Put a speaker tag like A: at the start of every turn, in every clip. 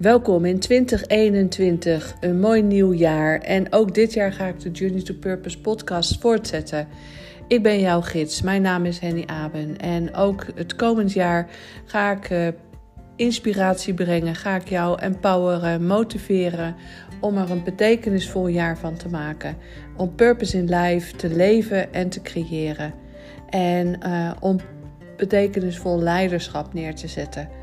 A: Welkom in 2021, een mooi nieuw jaar. En ook dit jaar ga ik de Journey to Purpose podcast voortzetten. Ik ben jouw gids, mijn naam is Henny Aben. En ook het komend jaar ga ik uh, inspiratie brengen, ga ik jou empoweren, motiveren om er een betekenisvol jaar van te maken. Om purpose in life te leven en te creëren. En uh, om betekenisvol leiderschap neer te zetten.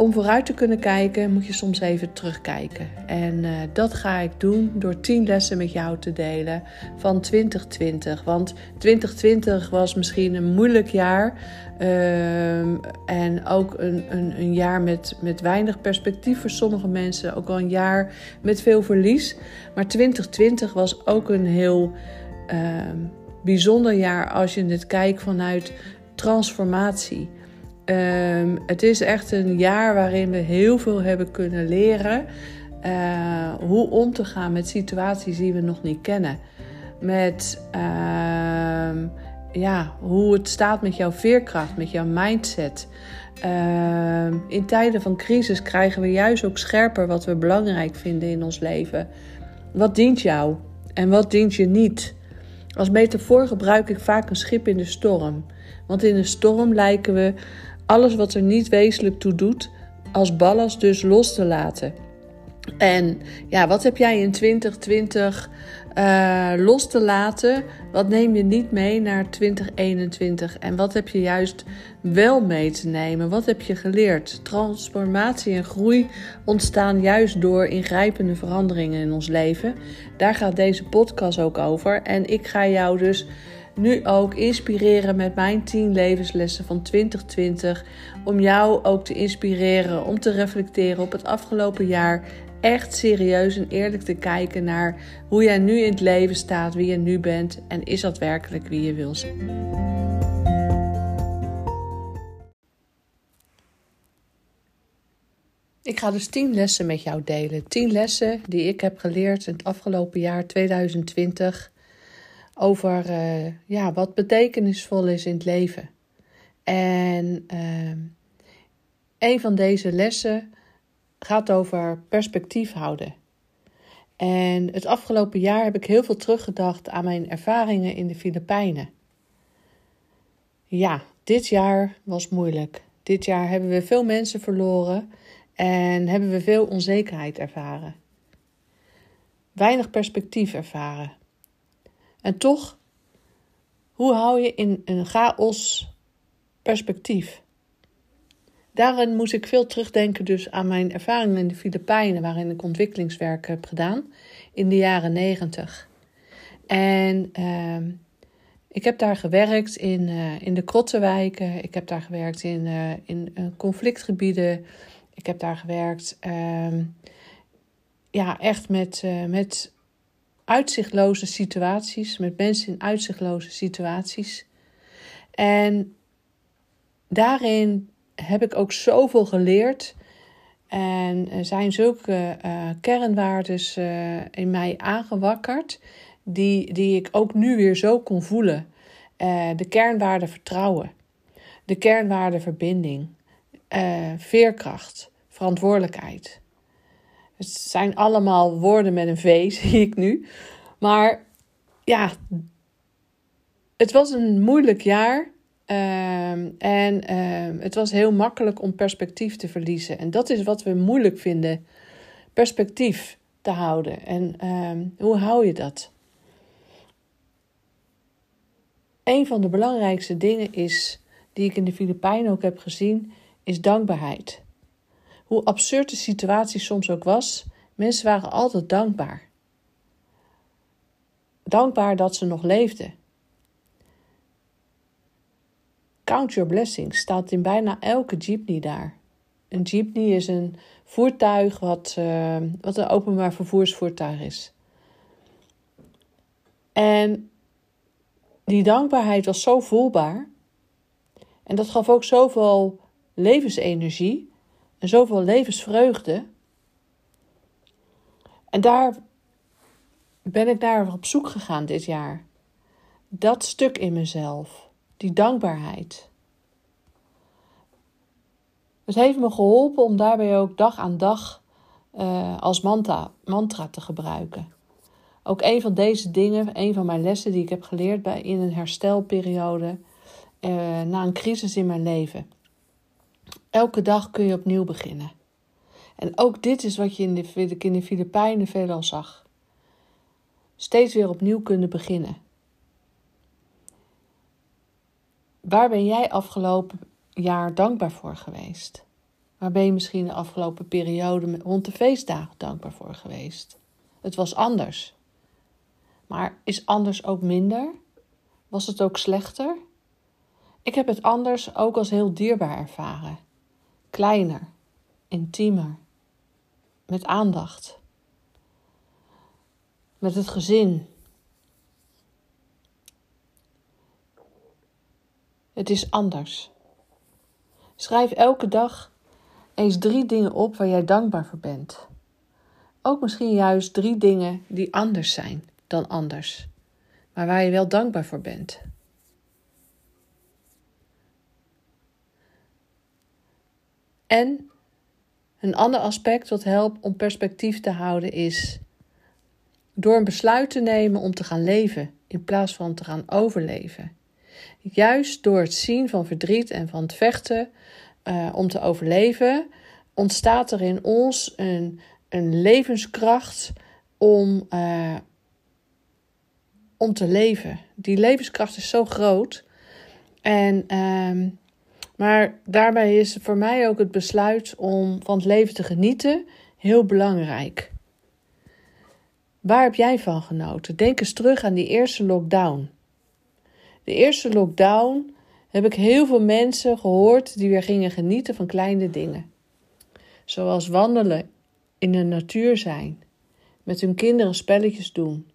A: Om vooruit te kunnen kijken moet je soms even terugkijken. En uh, dat ga ik doen door 10 lessen met jou te delen van 2020. Want 2020 was misschien een moeilijk jaar. Uh, en ook een, een, een, jaar met, met weinig perspectief voor sommige mensen. Ook wel een jaar met veel verlies. Maar 2020 was ook een heel uh, bijzonder jaar als je het kijkt vanuit transformatie. Um, het is echt een jaar waarin we heel veel hebben kunnen leren. Uh, hoe om te gaan met situaties die we nog niet kennen. Met uh, ja, hoe het staat met jouw veerkracht, met jouw mindset. Uh, in tijden van crisis krijgen we juist ook scherper wat we belangrijk vinden in ons leven. Wat dient jou en wat dient je niet? Als metafoor gebruik ik vaak een schip in de storm. Want in een storm lijken we alles wat er niet wezenlijk toe doet, als ballast dus los te laten. En ja, wat heb jij in 2020 uh, eh, los te laten? Wat neem je niet mee naar 2021? En wat heb je juist wel mee te nemen? Wat heb je geleerd? Transformatie en groei ontstaan juist door ingrijpende veranderingen in ons leven. Daar gaat deze podcast ook over. En ik ga jou dus nu ook inspireren met mijn 10 levenslessen van 2020. Om jou ook te inspireren om te reflecteren op het afgelopen jaar. Echt serieus en eerlijk te kijken naar hoe jij nu in het leven staat, wie je nu bent en is dat werkelijk wie je wil zijn. Ik ga dus 10 lessen met jou delen. 10 lessen die ik heb geleerd in het afgelopen jaar 2020 over uh, ja, wat betekenisvol is in het leven. En uh, een van deze lessen gaat over perspectief houden. En het afgelopen jaar heb ik heel veel teruggedacht aan mijn ervaringen in de Filipijnen. Ja, dit jaar was moeilijk. Dit jaar hebben we veel mensen verloren en hebben we veel onzekerheid ervaren. Weinig perspectief ervaren. En toch, hoe hou je in een chaos perspectief? Daarin moest ik veel terugdenken dus aan mijn ervaringen in de Filipijnen, waarin ik ontwikkelingswerk heb gedaan in de jaren negentig. En uh, ik heb daar gewerkt in, uh, in de krottenwijken, ik heb daar gewerkt in, uh, in uh, conflictgebieden, ik heb daar gewerkt ehm, ja, echt met, met uitzichtloze situaties, met mensen in uitzichtloze situaties. En daarin heb ik ook zoveel geleerd. En zijn zulke uh, kernwaardes uh, in mij aangewakkerd, die, die ik ook nu weer zo kon voelen. Uh, de kernwaarde vertrouwen, de kernwaarde verbinding, veerkracht, verantwoordelijkheid. Het zijn allemaal woorden met een V, zie ik nu. Maar ja, het was een moeilijk jaar. Um, en um, het was heel makkelijk om perspectief te verliezen. En dat is wat we moeilijk vinden: perspectief te houden. En um, hoe hou je dat? Een van de belangrijkste dingen is, die ik in de Filipijnen ook heb gezien, is dankbaarheid. Hoe absurd de situatie soms ook was, mensen waren altijd dankbaar. Dankbaar dat ze nog leefden. Count your blessings staat in bijna elke jeepney daar. Een jeepney is een voertuig wat, uh, wat een openbaar vervoersvoertuig is. En die dankbaarheid was zo voelbaar. En dat gaf ook zoveel levensenergie en zoveel levensvreugde. En daar ben ik naar op zoek gegaan dit jaar. Dat stuk in mezelf, die dankbaarheid. Het heeft me geholpen om daarbij ook dag aan dag uh, als mantra, mantra te gebruiken. Ook een van deze dingen, een van mijn lessen die ik heb geleerd bij, in een herstelperiode uh, na een crisis in mijn leven. Elke dag kun je opnieuw beginnen. En ook dit is wat je in de, in de Filipijnen veelal zag. Steeds weer opnieuw kunnen beginnen. Waar ben jij afgelopen jaar dankbaar voor geweest? Waar ben je misschien de afgelopen periode rond de feestdagen dankbaar voor geweest? Het was anders. Maar is anders ook minder? Was het ook slechter? Ik heb het anders ook als heel dierbaar ervaren. Kleiner, intiemer, met aandacht, met het gezin. Het is anders. Schrijf elke dag eens drie dingen op waar jij dankbaar voor bent. Ook misschien juist drie dingen die anders zijn dan anders, maar waar je wel dankbaar voor bent. En een ander aspect wat helpt om perspectief te houden is door een besluit te nemen om te gaan leven in plaats van te gaan overleven. Juist door het zien van verdriet en van het vechten uh, om te overleven, ontstaat er in ons een, een levenskracht om, uh, om te leven. Die levenskracht is zo groot. En, uh, maar daarbij is voor mij ook het besluit om van het leven te genieten heel belangrijk. Waar heb jij van genoten? Denk eens terug aan die eerste lockdown. De eerste lockdown heb ik heel veel mensen gehoord die weer gingen genieten van kleine dingen. Zoals wandelen, in de natuur zijn, met hun kinderen spelletjes doen,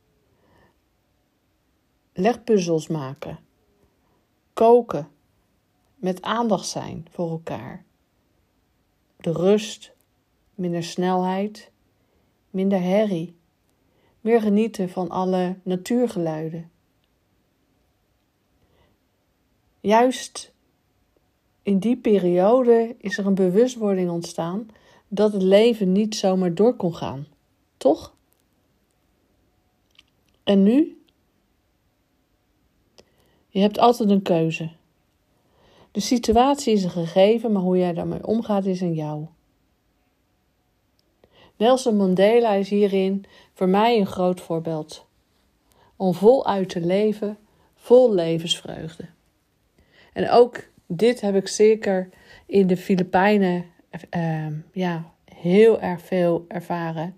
A: legpuzzels maken, koken, met aandacht zijn voor elkaar. De rust, minder snelheid, minder herrie, meer genieten van alle natuurgeluiden. Juist in die periode is er een bewustwording ontstaan dat het leven niet zomaar door kon gaan. Toch? En nu? Je hebt altijd een keuze. De situatie is een gegeven, maar hoe jij daarmee omgaat is aan jou. Nelson Mandela is hierin voor mij een groot voorbeeld. Om voluit te leven, vol levensvreugde. En ook dit heb ik zeker in de Filipijnen uh, ja, heel erg veel ervaren.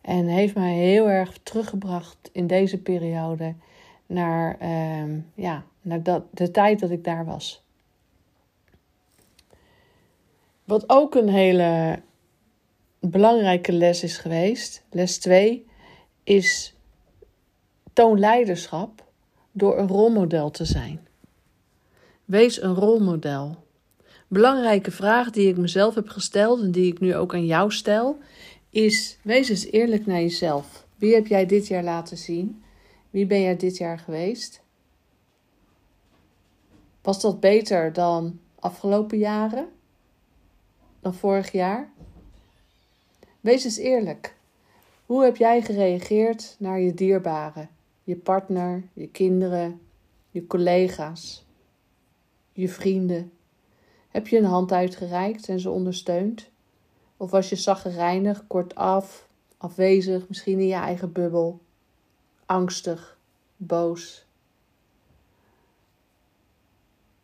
A: En heeft mij heel erg teruggebracht in deze periode naar, uh, ja, naar dat, de tijd dat ik daar was. Wat ook een hele belangrijke les is geweest, les 2, is toon leiderschap door een rolmodel te zijn. Wees een rolmodel. Belangrijke vraag die ik mezelf heb gesteld en die ik nu ook aan jou stel, is: wees eens eerlijk naar jezelf. Wie heb jij dit jaar laten zien? Wie ben jij dit jaar geweest? Was dat beter dan afgelopen jaren? Vorig jaar? Wees eens eerlijk. Hoe heb jij gereageerd naar je dierbaren, je partner, je kinderen, je collega's? je vrienden? Heb je een hand uitgereikt en ze ondersteund? Of was je zaggerijnig, kortaf, afwezig, misschien in je eigen bubbel, angstig, boos?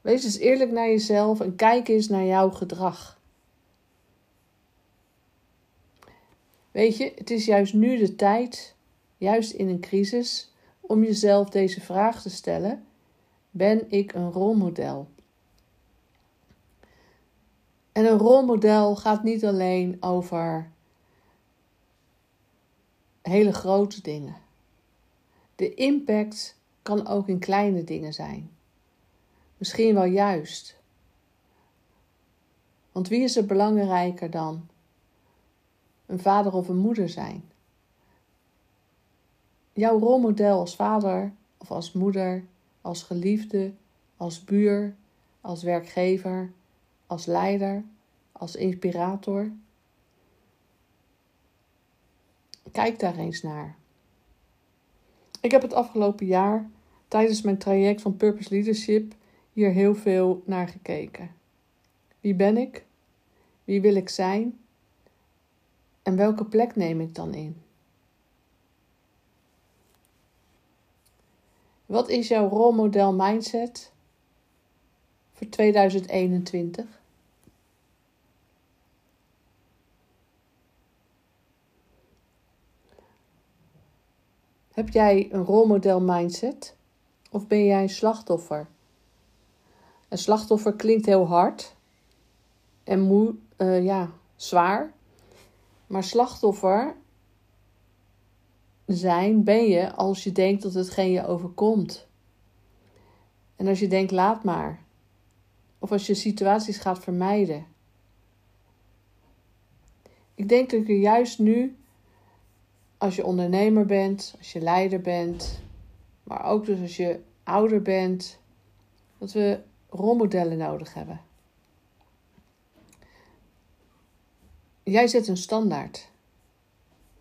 A: Wees eens eerlijk naar jezelf en kijk eens naar jouw gedrag. Weet je, het is juist nu de tijd, juist in een crisis, om jezelf deze vraag te stellen: Ben ik een rolmodel? En een rolmodel gaat niet alleen over hele grote dingen. De impact kan ook in kleine dingen zijn. Misschien wel juist. Want wie is er belangrijker dan een vader of een moeder zijn? Jouw rolmodel als vader of als moeder, als geliefde, als buur, als werkgever, als leider, als inspirator. Kijk daar eens naar. Ik heb het afgelopen jaar tijdens mijn traject van Purpose Leadership hier heel veel naar gekeken. Wie ben ik? Wie wil ik zijn? En welke plek neem ik dan in? Wat is jouw rolmodel mindset voor 2021? Heb jij een rolmodel mindset of ben jij een slachtoffer? Een slachtoffer klinkt heel hard en moe, uh, ja, zwaar. Maar slachtoffer zijn ben je als je denkt dat het geen je overkomt. En als je denkt, laat maar. Of als je situaties gaat vermijden. Ik denk dat je juist nu, als je ondernemer bent, als je leider bent, maar ook dus als je ouder bent, dat we rolmodellen nodig hebben. Jij zet een standaard.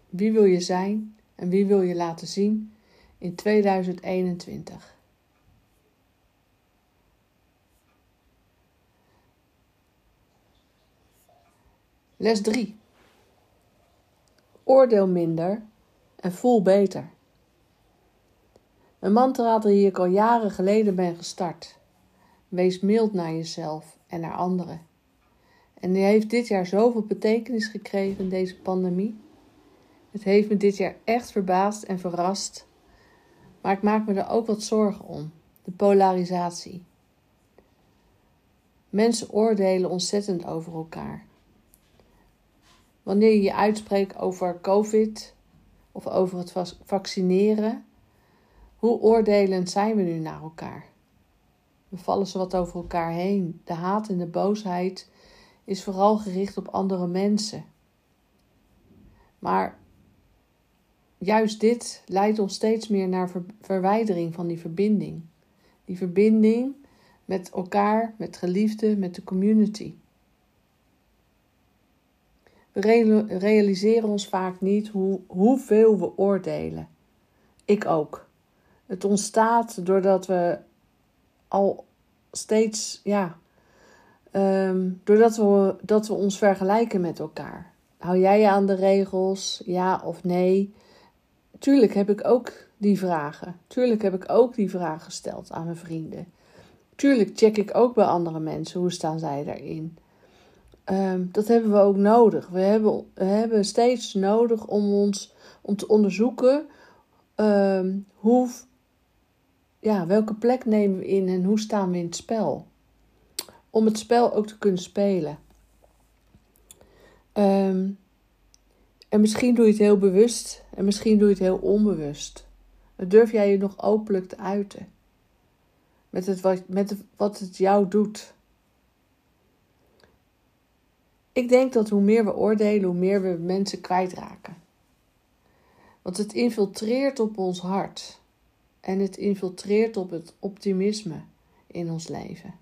A: Wie wil je zijn en wie wil je laten zien in 2021? Les 3. Oordeel minder en voel beter. Een mantra die ik al jaren geleden ben gestart. Wees mild naar jezelf en naar anderen. En die heeft dit jaar zoveel betekenis gekregen in deze pandemie. Het heeft me dit jaar echt verbaasd en verrast. Maar ik maak me er ook wat zorgen om. De polarisatie. Mensen oordelen ontzettend over elkaar. Wanneer je je uitspreekt over COVID of over het vaccineren, hoe oordelend zijn we nu naar elkaar? We vallen ze wat over elkaar heen. De haat en de boosheid is vooral gericht op andere mensen. Maar juist dit leidt ons steeds meer naar verwijdering van die verbinding. Die verbinding met elkaar, met geliefden, met de community. We realiseren ons vaak niet hoe, hoeveel we oordelen. Ik ook. Het ontstaat doordat we al steeds, ja, um, doordat we, dat we ons vergelijken met elkaar. Hou jij je aan de regels, ja of nee? Tuurlijk heb ik ook die vragen. Tuurlijk heb ik ook die vragen gesteld aan mijn vrienden. Tuurlijk check ik ook bij andere mensen hoe staan zij daarin. Um, dat hebben we ook nodig. We hebben, we hebben steeds nodig om ons om te onderzoeken um, hoe, ja, welke plek nemen we in en hoe staan we in het spel. Om het spel ook te kunnen spelen. Um, en misschien doe je het heel bewust en misschien doe je het heel onbewust. Dan durf jij je nog openlijk te uiten. Met, het wat, met wat het jou doet. Ik denk dat hoe meer we oordelen, hoe meer we mensen kwijtraken. Want het infiltreert op ons hart. En het infiltreert op het optimisme in ons leven.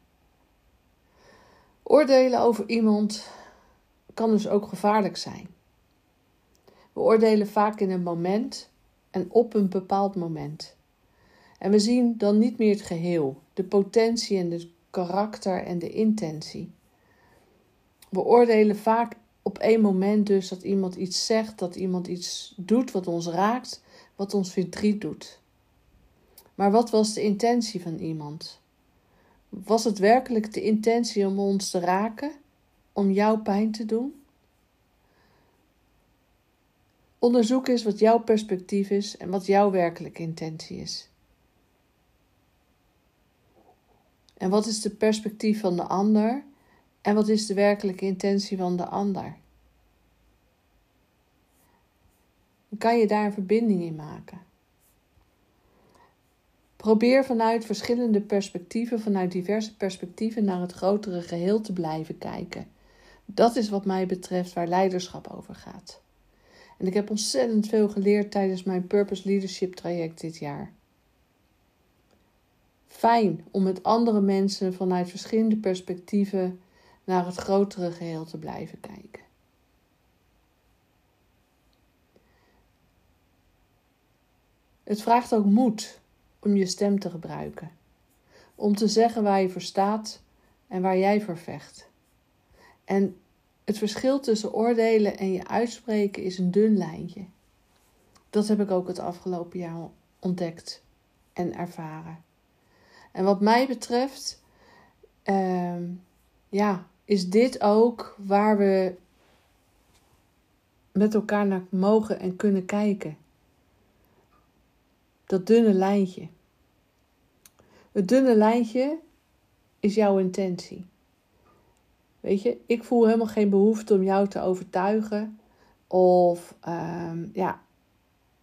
A: Oordelen over iemand kan dus ook gevaarlijk zijn. We oordelen vaak in een moment en op een bepaald moment. En we zien dan niet meer het geheel, de potentie en het karakter en de intentie. We oordelen vaak op één moment dus dat iemand iets zegt, dat iemand iets doet wat ons raakt, wat ons verdriet doet. Maar wat was de intentie van iemand? Was het werkelijk de intentie om ons te raken, om jou pijn te doen? Onderzoek eens wat jouw perspectief is en wat jouw werkelijke intentie is. En wat is de perspectief van de ander en wat is de werkelijke intentie van de ander? kan je daar een verbinding in maken? Probeer vanuit verschillende perspectieven, vanuit diverse perspectieven, naar het grotere geheel te blijven kijken. Dat is wat mij betreft waar leiderschap over gaat. En ik heb ontzettend veel geleerd tijdens mijn Purpose Leadership traject dit jaar. Fijn om met andere mensen vanuit verschillende perspectieven naar het grotere geheel te blijven kijken. Het vraagt ook moed om je stem te gebruiken, om te zeggen waar je voor staat en waar jij voor vecht. En het verschil tussen oordelen en je uitspreken is een dun lijntje. Dat heb ik ook het afgelopen jaar ontdekt en ervaren. En wat mij betreft, uh, ja, is dit ook waar we met elkaar naar mogen en kunnen kijken. Dat dunne lijntje. Het dunne lijntje is jouw intentie. Weet je, ik voel helemaal geen behoefte om jou te overtuigen of um, ja,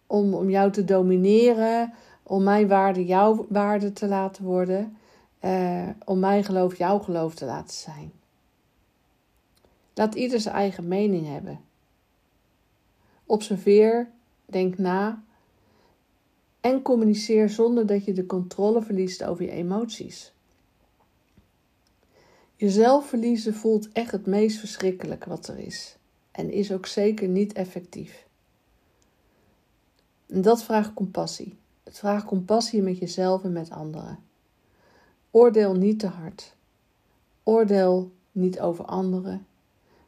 A: om, om jou te domineren, om mijn waarde jouw waarde te laten worden, uh, om mijn geloof jouw geloof te laten zijn. Laat ieder zijn eigen mening hebben. Observeer, denk na en communiceer zonder dat je de controle verliest over je emoties. Jezelf verliezen voelt echt het meest verschrikkelijk wat er is en is ook zeker niet effectief. En dat vraagt compassie. Het vraagt compassie met jezelf en met anderen. Oordeel niet te hard. Oordeel niet over anderen,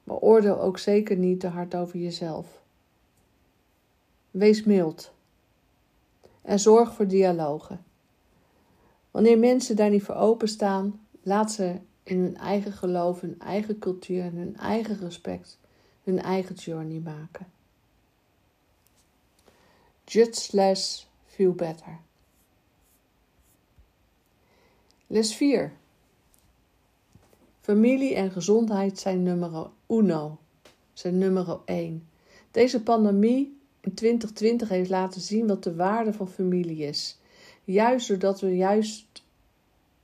A: maar oordeel ook zeker niet te hard over jezelf. Wees mild en zorg voor dialogen. Wanneer mensen daar niet voor openstaan, laat ze in hun eigen geloof, hun eigen cultuur en hun eigen respect hun eigen journey maken. Judge less, feel better. Les 4. Familie en gezondheid zijn nummer uno, zijn nummer 1. Deze pandemie 2020 heeft laten zien wat de waarde van familie is. Juist doordat we juist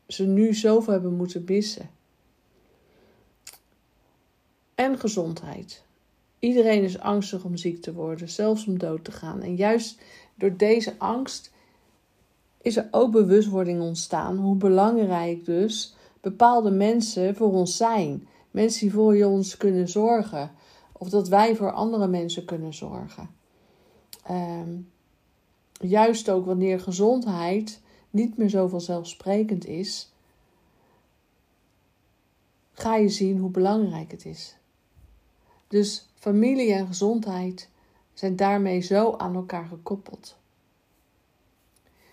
A: ze nu zoveel hebben moeten missen. En gezondheid. Iedereen is angstig om ziek te worden, zelfs om dood te gaan. En juist door deze angst is er ook bewustwording ontstaan hoe belangrijk dus bepaalde mensen voor ons zijn. Mensen die voor ons kunnen zorgen. Of dat wij voor andere mensen kunnen zorgen. Ehm, juist ook wanneer gezondheid niet meer zo vanzelfsprekend is, ga je zien hoe belangrijk het is. Dus familie en gezondheid zijn daarmee zo aan elkaar gekoppeld.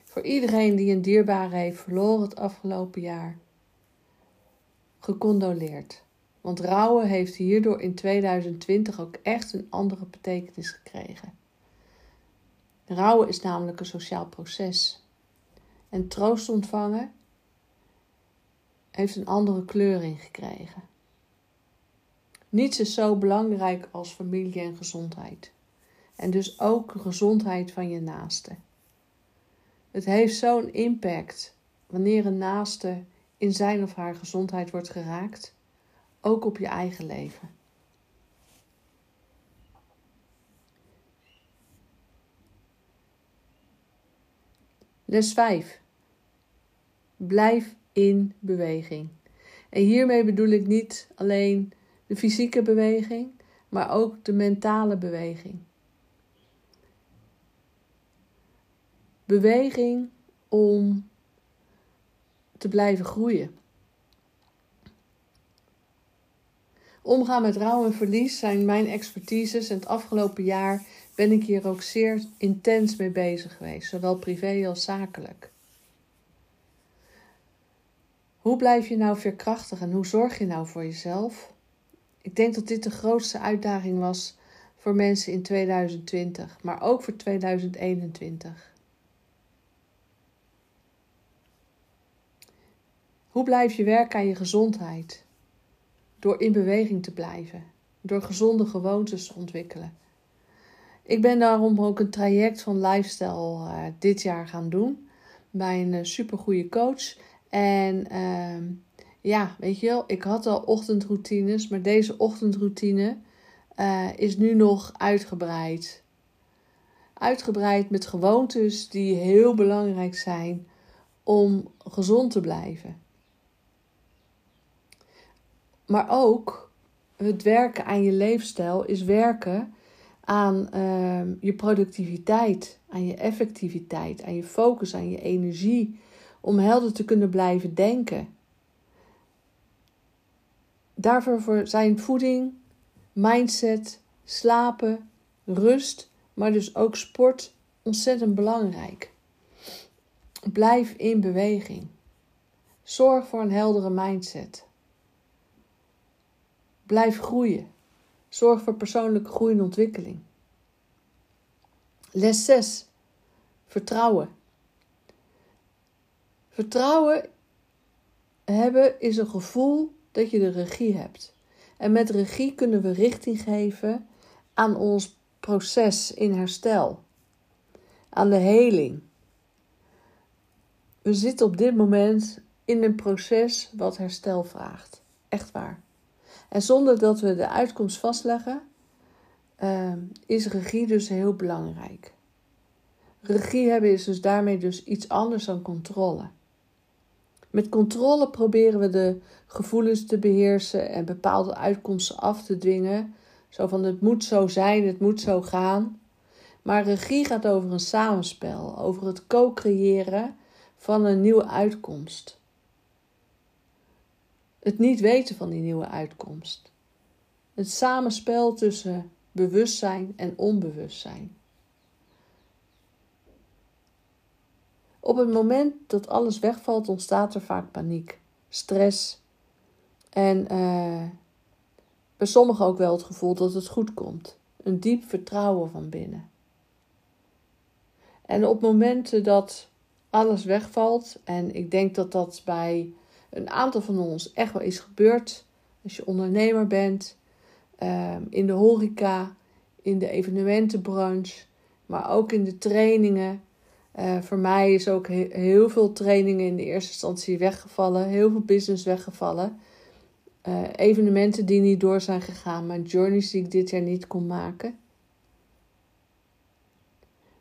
A: Voor iedereen die een dierbare heeft verloren het afgelopen jaar, gecondoleerd. Want rouwen heeft hierdoor in 2020 ook echt een andere betekenis gekregen. Rouwen is namelijk een sociaal proces. En troost ontvangen heeft een andere kleuring gekregen. Niets is zo belangrijk als familie en gezondheid. En dus ook de gezondheid van je naaste. Het heeft zo'n impact wanneer een naaste in zijn of haar gezondheid wordt geraakt, ook op je eigen leven. Les 5. Blijf in beweging. En hiermee bedoel ik niet alleen de fysieke beweging, maar ook de mentale beweging. Beweging om te blijven groeien. Omgaan met rouw en verlies zijn mijn expertises en het afgelopen jaar ben ik hier ook zeer intens mee bezig geweest, zowel privé als zakelijk. Hoe blijf je nou veerkrachtig en hoe zorg je nou voor jezelf? Ik denk dat dit de grootste uitdaging was voor mensen in 2020, maar ook voor 2021. Hoe blijf je werken aan je gezondheid? Door in beweging te blijven, door gezonde gewoontes te ontwikkelen. Ik ben daarom ook een traject van lifestyle uh, dit jaar gaan doen bij een uh, supergoeie coach. En uh, ja, weet je wel, ik had al ochtendroutines, maar deze ochtendroutine uh, is nu nog uitgebreid. Uitgebreid met gewoontes die heel belangrijk zijn om gezond te blijven. Maar ook het werken aan je leefstijl is werken aan ehm, je productiviteit, aan je effectiviteit, aan je focus, aan je energie, om helder te kunnen blijven denken. Daarvoor zijn voeding, mindset, slapen, rust, maar dus ook sport ontzettend belangrijk. Blijf in beweging. Zorg voor een heldere mindset. Blijf groeien. Zorg voor persoonlijke groei en ontwikkeling. Les 6. Vertrouwen. Vertrouwen hebben is een gevoel dat je de regie hebt. En met regie kunnen we richting geven aan ons proces in herstel, aan de heling. We zitten op dit moment in een proces wat herstel vraagt. Echt waar. En zonder dat we de uitkomst vastleggen, uh, is regie dus heel belangrijk. Regie hebben is dus daarmee dus iets anders dan controle. Met controle proberen we de gevoelens te beheersen en bepaalde uitkomsten af te dwingen. Zo van het moet zo zijn, het moet zo gaan. Maar regie gaat over een samenspel, over het co-creëren van een nieuwe uitkomst. Het niet weten van die nieuwe uitkomst. Het samenspel tussen bewustzijn en onbewustzijn. Op het moment dat alles wegvalt, ontstaat er vaak paniek, stress en uh, bij sommigen ook wel het gevoel dat het goed komt. Een diep vertrouwen van binnen. En op momenten dat alles wegvalt, en ik denk dat dat bij een aantal van ons echt wel is gebeurd, als je ondernemer bent, uh, in de horeca, in de evenementenbranche, maar ook in de trainingen uh, voor mij is ook heel veel trainingen in de eerste instantie weggevallen, heel veel business weggevallen. Uh, evenementen die niet door zijn gegaan, maar journeys die ik dit jaar niet kon maken.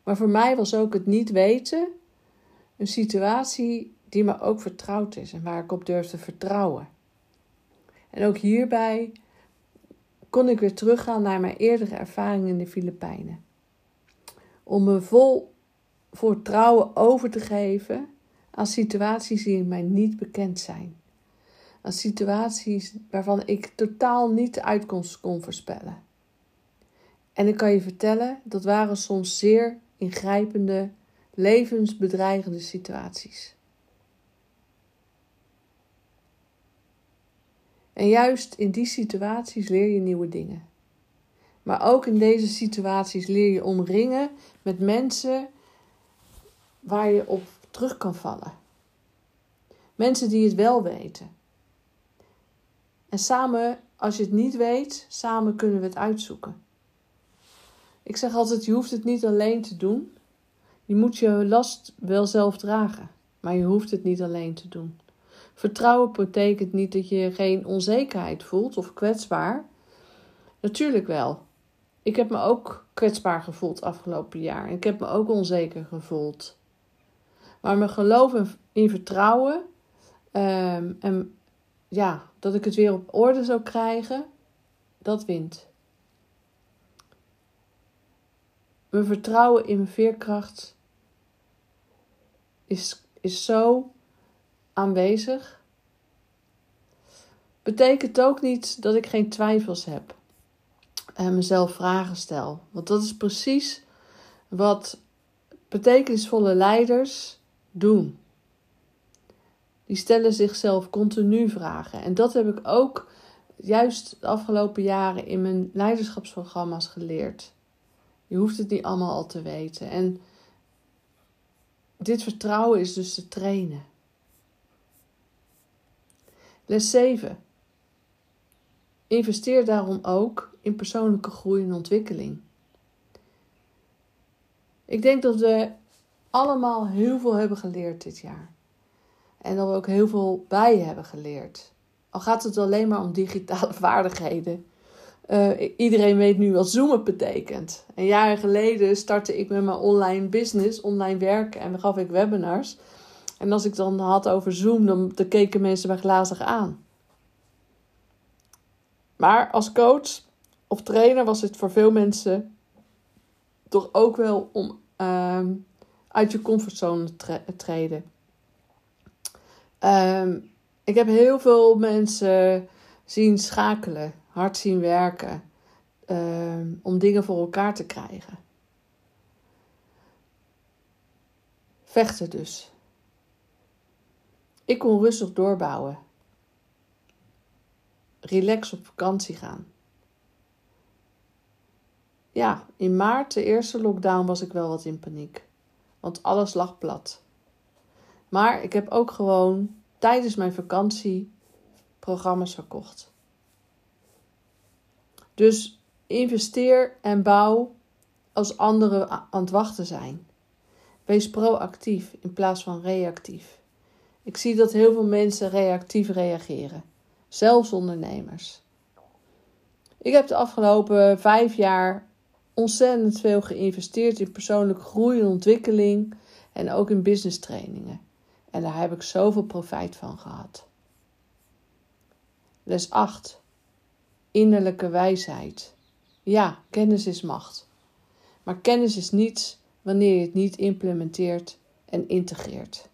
A: Maar voor mij was ook het niet weten een situatie die me ook vertrouwd is en waar ik op durf te vertrouwen. En ook hierbij kon ik weer teruggaan naar mijn eerdere ervaring in de Filipijnen. Om me vol vertrouwen over te geven aan situaties die mij niet bekend zijn. Aan situaties waarvan ik totaal niet de uitkomst kon voorspellen. En ik kan je vertellen, dat waren soms zeer ingrijpende, levensbedreigende situaties. En juist in die situaties leer je nieuwe dingen. Maar ook in deze situaties leer je omringen met mensen waar je op terug kan vallen. Mensen die het wel weten. En samen, als je het niet weet, samen kunnen we het uitzoeken. Ik zeg altijd: je hoeft het niet alleen te doen. Je moet je last wel zelf dragen, maar je hoeft het niet alleen te doen. Vertrouwen betekent niet dat je geen onzekerheid voelt of kwetsbaar. Natuurlijk wel. Ik heb me ook kwetsbaar gevoeld afgelopen jaar. Ik heb me ook onzeker gevoeld. Maar mijn geloof in vertrouwen um, en ja, dat ik het weer op orde zou krijgen, dat wint. Mijn vertrouwen in mijn veerkracht is, is zo aanwezig. Betekent ook niet dat ik geen twijfels heb en mezelf vragen stel. Want dat is precies wat betekenisvolle leiders doen. Die stellen zichzelf continu vragen. En dat heb ik ook juist de afgelopen jaren in mijn leiderschapsprogramma's geleerd. Je hoeft het niet allemaal al te weten. En dit vertrouwen is dus te trainen. Les 7. Investeer daarom ook in persoonlijke groei en ontwikkeling. Ik denk dat we allemaal heel veel hebben geleerd dit jaar. En dat we ook heel veel bij hebben geleerd. Al gaat het alleen maar om digitale vaardigheden. Uh, iedereen weet nu wat zoomen betekent. Een jaar geleden startte ik met mijn online business, online werken en gaf ik webinars. En als ik dan had over Zoom, dan, keken mensen mij glazig aan. Maar als coach of trainer was het voor veel mensen toch ook wel om ehm, uit je comfortzone te treden. Ehm, ik heb heel veel mensen zien schakelen, hard zien werken, ehm, om dingen voor elkaar te krijgen. Vechten dus. Ik kon rustig doorbouwen. Relax op vakantie gaan. Ja, in maart, de eerste lockdown, was ik wel wat in paniek. Want alles lag plat. Maar ik heb ook gewoon tijdens mijn vakantie programma's verkocht. Dus investeer en bouw als anderen aan het wachten zijn. Wees proactief in plaats van reactief. Ik zie dat heel veel mensen reactief reageren, zelfs ondernemers. Ik heb de afgelopen vijf jaar ontzettend veel geïnvesteerd in persoonlijke groei en ontwikkeling en ook in business trainingen. En daar heb ik zoveel profijt van gehad. Les 8. Innerlijke wijsheid. Ja, kennis is macht. Maar kennis is niets wanneer je het niet implementeert en integreert.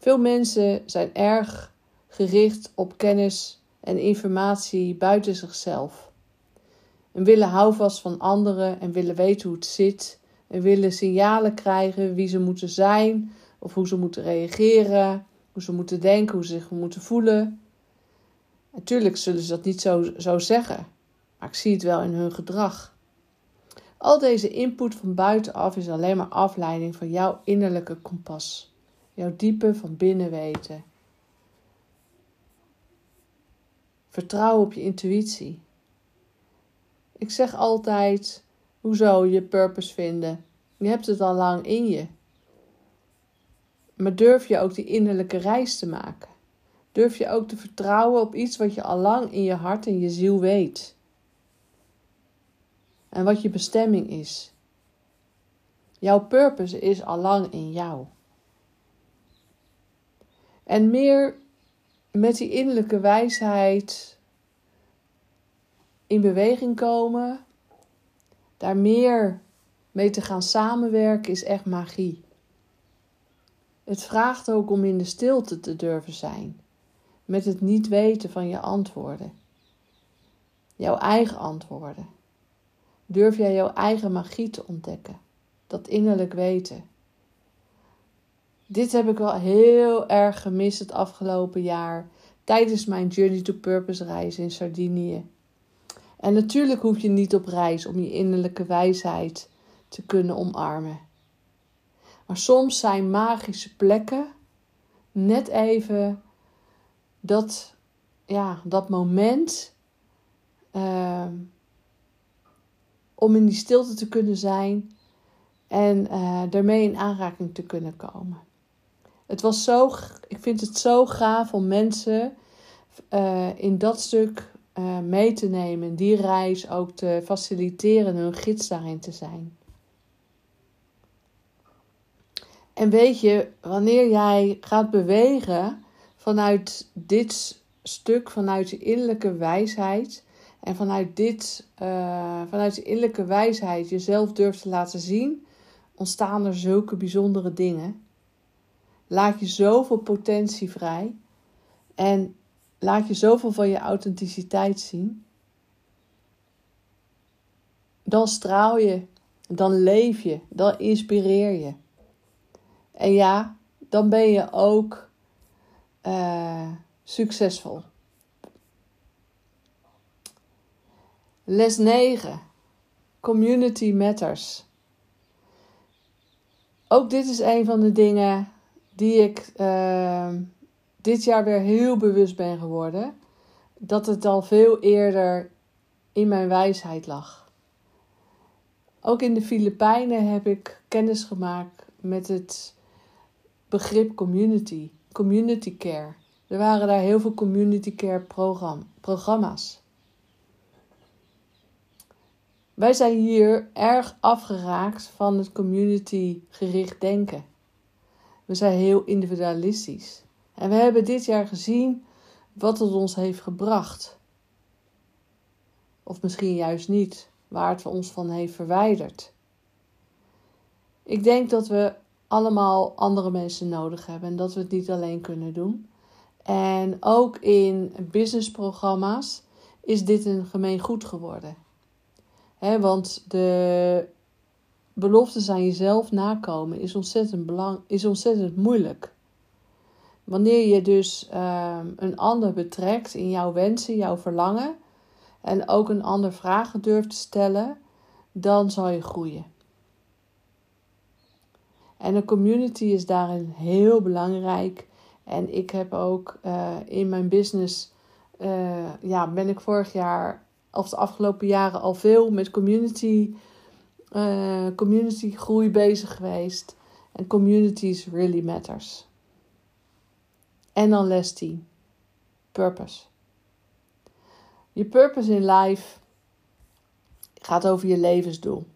A: Veel mensen zijn erg gericht op kennis en informatie buiten zichzelf. En willen houvast van anderen en willen weten hoe het zit. En willen signalen krijgen wie ze moeten zijn of hoe ze moeten reageren, hoe ze moeten denken, hoe ze zich moeten voelen. Natuurlijk zullen ze dat niet zo, zo zeggen, maar ik zie het wel in hun gedrag. Al deze input van buitenaf is alleen maar afleiding van jouw innerlijke kompas, jouw diepe van binnen weten. Vertrouw op je intuïtie. Ik zeg altijd: hoezo je purpose vinden? Je hebt het al lang in je. Maar durf je ook die innerlijke reis te maken? Durf je ook te vertrouwen op iets wat je al lang in je hart en je ziel weet? En wat je bestemming is. Jouw purpose is al lang in jou. En meer met die innerlijke wijsheid in beweging komen, daar meer mee te gaan samenwerken, is echt magie. Het vraagt ook om in de stilte te durven zijn, met het niet weten van je antwoorden. Jouw eigen antwoorden. Durf jij jouw eigen magie te ontdekken, dat innerlijk weten. Dit heb ik wel heel erg gemist het afgelopen jaar tijdens mijn Journey to Purpose reis in Sardinië. En natuurlijk hoef je niet op reis om je innerlijke wijsheid te kunnen omarmen. Maar soms zijn magische plekken net even dat, ja, dat moment uh, om in die stilte te kunnen zijn en uh, daarmee in aanraking te kunnen komen. Het was zo, ik vind het zo gaaf om mensen uh, in dat stuk uh, mee te nemen, die reis ook te faciliteren, hun gids daarin te zijn. En weet je, wanneer jij gaat bewegen vanuit dit stuk, vanuit je innerlijke wijsheid en vanuit dit, uh, vanuit je innerlijke wijsheid jezelf durft te laten zien, ontstaan er zulke bijzondere dingen. Laat je zoveel potentie vrij en laat je zoveel van je authenticiteit zien. Dan straal je, dan leef je, dan inspireer je. En ja, dan ben je ook uh, succesvol. Les 9. Community matters. Ook dit is een van de dingen die ik uh, dit jaar weer heel bewust ben geworden. Dat het al veel eerder in mijn wijsheid lag. Ook in de Filipijnen heb ik kennis gemaakt met het begrip community, community care. Er waren daar heel veel community care program, programma's. Wij zijn hier erg afgeraakt van het community gericht denken. We zijn heel individualistisch. En we hebben dit jaar gezien wat het ons heeft gebracht. Of misschien juist niet, waar het ons van heeft verwijderd. Ik denk dat we allemaal andere mensen nodig hebben en dat we het niet alleen kunnen doen. En ook in businessprogramma's is dit een gemeen goed geworden. want de beloftes aan jezelf nakomen is ontzettend, belang, is ontzettend moeilijk. Wanneer je dus ehm, een ander betrekt in jouw wensen, jouw verlangen en ook een ander vragen durft te stellen, dan zal je groeien. En een community is daarin heel belangrijk. En ik heb ook uh, in mijn business, uh, ja, ben ik vorig jaar of de afgelopen jaren al veel met community, uh, community groei bezig geweest. En communities really matters. En dan les 10. Purpose. Je purpose in life gaat over je levensdoel.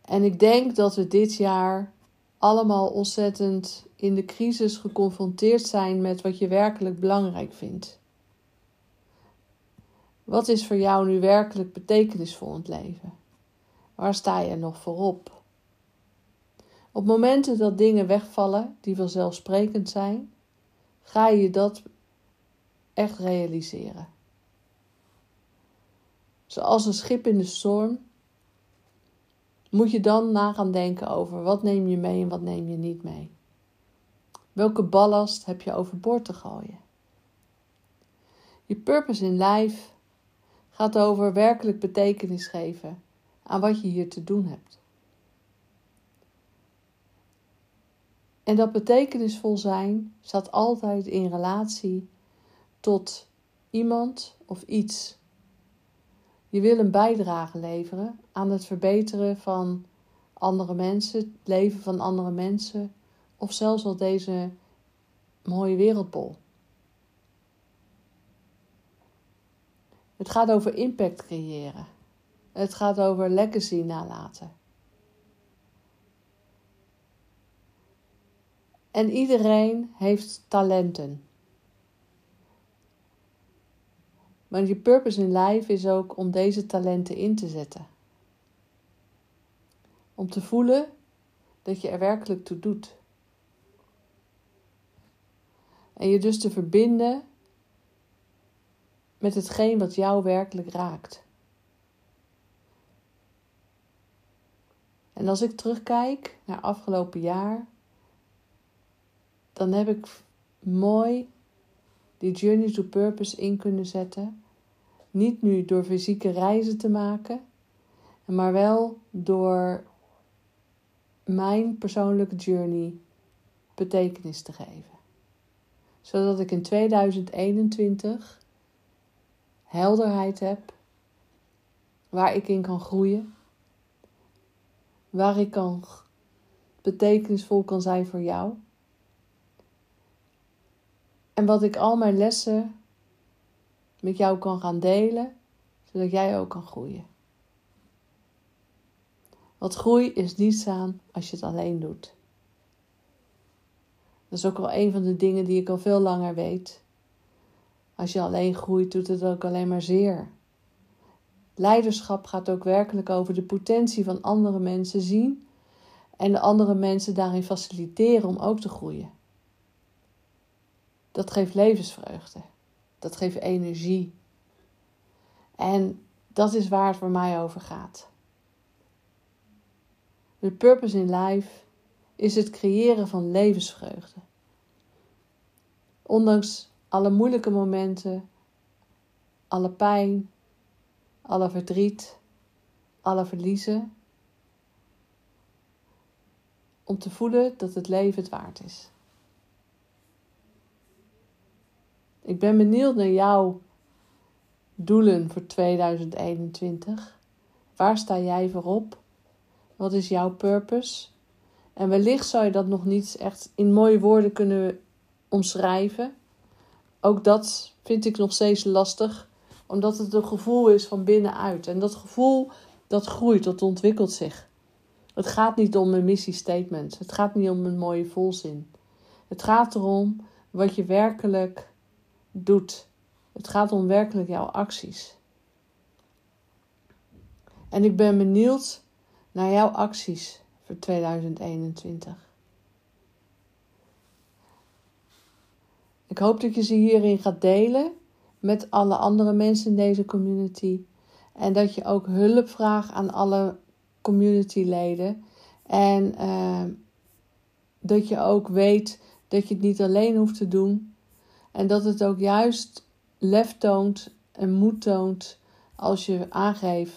A: En ik denk dat we dit jaar allemaal ontzettend in de crisis geconfronteerd zijn met wat je werkelijk belangrijk vindt. Wat is voor jou nu werkelijk betekenisvol in het leven? Waar sta je nog voorop? Op momenten dat dingen wegvallen die vanzelfsprekend zijn, ga je dat echt realiseren. Zoals een schip in de storm moet je dan na gaan denken over wat neem je mee en wat neem je niet mee. Welke ballast heb je overboord te gooien? Je purpose in life gaat over werkelijk betekenis geven aan wat je hier te doen hebt. En dat betekenisvol zijn staat altijd in relatie tot iemand of iets. Je wil een bijdrage leveren aan het verbeteren van andere mensen, het leven van andere mensen of zelfs al deze mooie wereldbol. Het gaat over impact creëren. Het gaat over legacy nalaten. En iedereen heeft talenten. Maar je purpose in life is ook om deze talenten in te zetten. Om te voelen dat je er werkelijk toe doet. En je dus te verbinden met hetgeen wat jou werkelijk raakt. En als ik terugkijk naar afgelopen jaar, dan heb ik mooi die Journey to Purpose in kunnen zetten. Niet nu door fysieke reizen te maken, maar wel door mijn persoonlijke journey betekenis te geven. Zodat ik in 2021 helderheid heb waar ik in kan groeien, waar ik kan betekenisvol kan zijn voor jou en wat ik al mijn lessen met jou kan gaan delen, zodat jij ook kan groeien. Want groei is niets aan als je het alleen doet. Dat is ook wel een van de dingen die ik al veel langer weet. Als je alleen groeit, doet het ook alleen maar zeer. Leiderschap gaat ook werkelijk over de potentie van andere mensen zien en de andere mensen daarin faciliteren om ook te groeien dat geeft levensvreugde. Dat geeft energie. En dat is waar het voor mij over gaat. De purpose in life is het creëren van levensvreugde. Ondanks alle moeilijke momenten, alle pijn, alle verdriet, alle verliezen. Om te voelen dat het leven het waard is. Ik ben benieuwd naar jouw doelen voor 2021. Waar sta jij voor op? Wat is jouw purpose? En wellicht zou je dat nog niet echt in mooie woorden kunnen omschrijven. Ook dat vind ik nog steeds lastig, omdat het een gevoel is van binnenuit. En dat gevoel dat groeit, dat ontwikkelt zich. Het gaat niet om een missiestatement. Het gaat niet om een mooie volzin. Het gaat erom wat je werkelijk doet. Het gaat om werkelijk jouw acties. En ik ben benieuwd naar jouw acties voor 2021. Ik hoop dat je ze hierin gaat delen met alle andere mensen in deze community. En dat je ook hulp vraagt aan alle communityleden. En uh, dat je ook weet dat je het niet alleen hoeft te doen. En dat het ook juist lef toont en moed toont als je aangeeft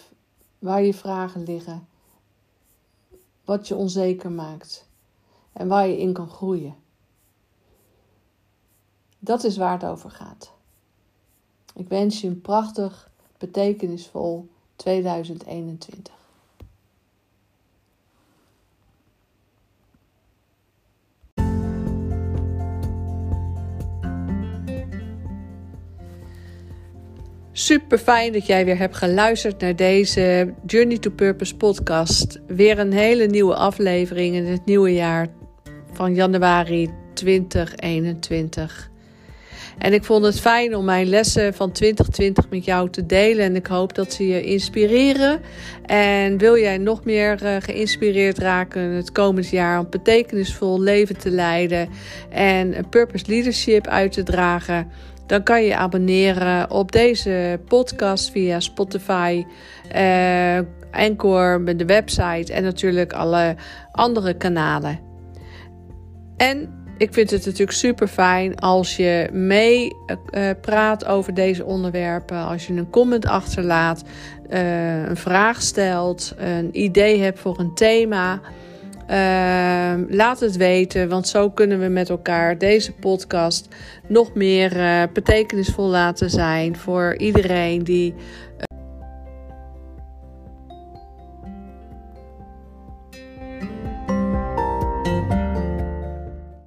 A: waar je vragen liggen. Wat je onzeker maakt. En waar je in kan groeien. Dat is waar het over gaat. Ik wens je een prachtig, betekenisvol 2021. Super fijn dat jij weer hebt geluisterd naar deze Journey to Purpose podcast. Weer een hele nieuwe aflevering in het nieuwe jaar van januari 2021. En ik vond het fijn om mijn lessen van 2020 met jou te delen. En ik hoop dat ze je inspireren. En wil jij nog meer uh, geïnspireerd raken het komend jaar om betekenisvol leven te leiden en een purpose leadership uit te dragen? Dan kan je abonneren op deze podcast via Spotify, uh, Anchor, met de website en natuurlijk alle andere kanalen. En ik vind het natuurlijk super fijn als je mee uh, praat over deze onderwerpen. Als je een comment achterlaat, uh, een vraag stelt, een idee hebt voor een thema. laat het weten, want zo kunnen we met elkaar deze podcast nog meer betekenisvol laten zijn voor iedereen die